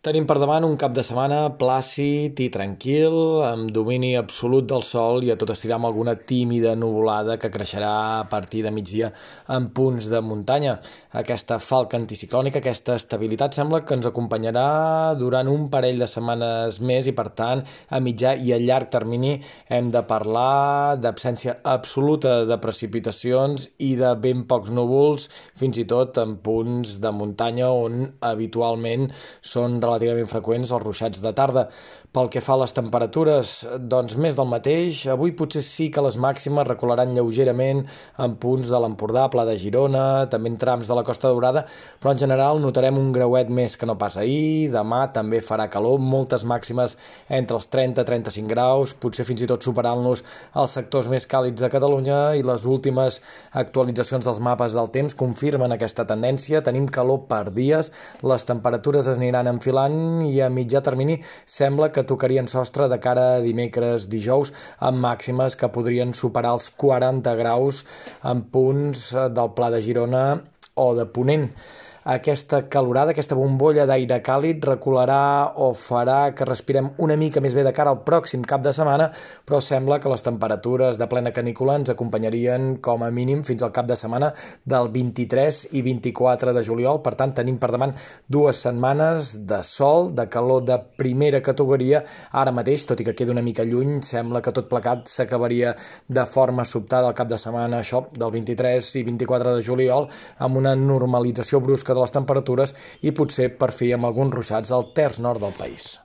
Tenim per davant un cap de setmana plàcid i tranquil, amb domini absolut del sol i a tot estirar amb alguna tímida nuvolada que creixerà a partir de migdia en punts de muntanya. Aquesta falca anticiclònica, aquesta estabilitat sembla que ens acompanyarà durant un parell de setmanes més i per tant a mitjà i a llarg termini hem de parlar d'absència absoluta de precipitacions i de ben pocs núvols, fins i tot en punts de muntanya on habitualment són relativament freqüents els ruixats de tarda. Pel que fa a les temperatures, doncs més del mateix. Avui potser sí que les màximes recolaran lleugerament en punts de l'Empordà, Pla de Girona, també en trams de la Costa Daurada, però en general notarem un greuet més que no pas ahir. Demà també farà calor, moltes màximes entre els 30-35 graus, potser fins i tot superant-los els sectors més càlids de Catalunya i les últimes actualitzacions dels mapes del temps confirmen aquesta tendència. Tenim calor per dies, les temperatures es aniran enfilant i a mitjà termini sembla que tocarien sostre de cara a dimecres, dijous, amb màximes que podrien superar els 40 graus en punts del Pla de Girona o de Ponent aquesta calorada, aquesta bombolla d'aire càlid recularà o farà que respirem una mica més bé de cara al pròxim cap de setmana, però sembla que les temperatures de plena canícula ens acompanyarien com a mínim fins al cap de setmana del 23 i 24 de juliol. Per tant, tenim per davant dues setmanes de sol, de calor de primera categoria. Ara mateix, tot i que queda una mica lluny, sembla que tot plecat s'acabaria de forma sobtada al cap de setmana, això, del 23 i 24 de juliol, amb una normalització brusca de les temperatures i potser per fi amb alguns ruixats al terç nord del país.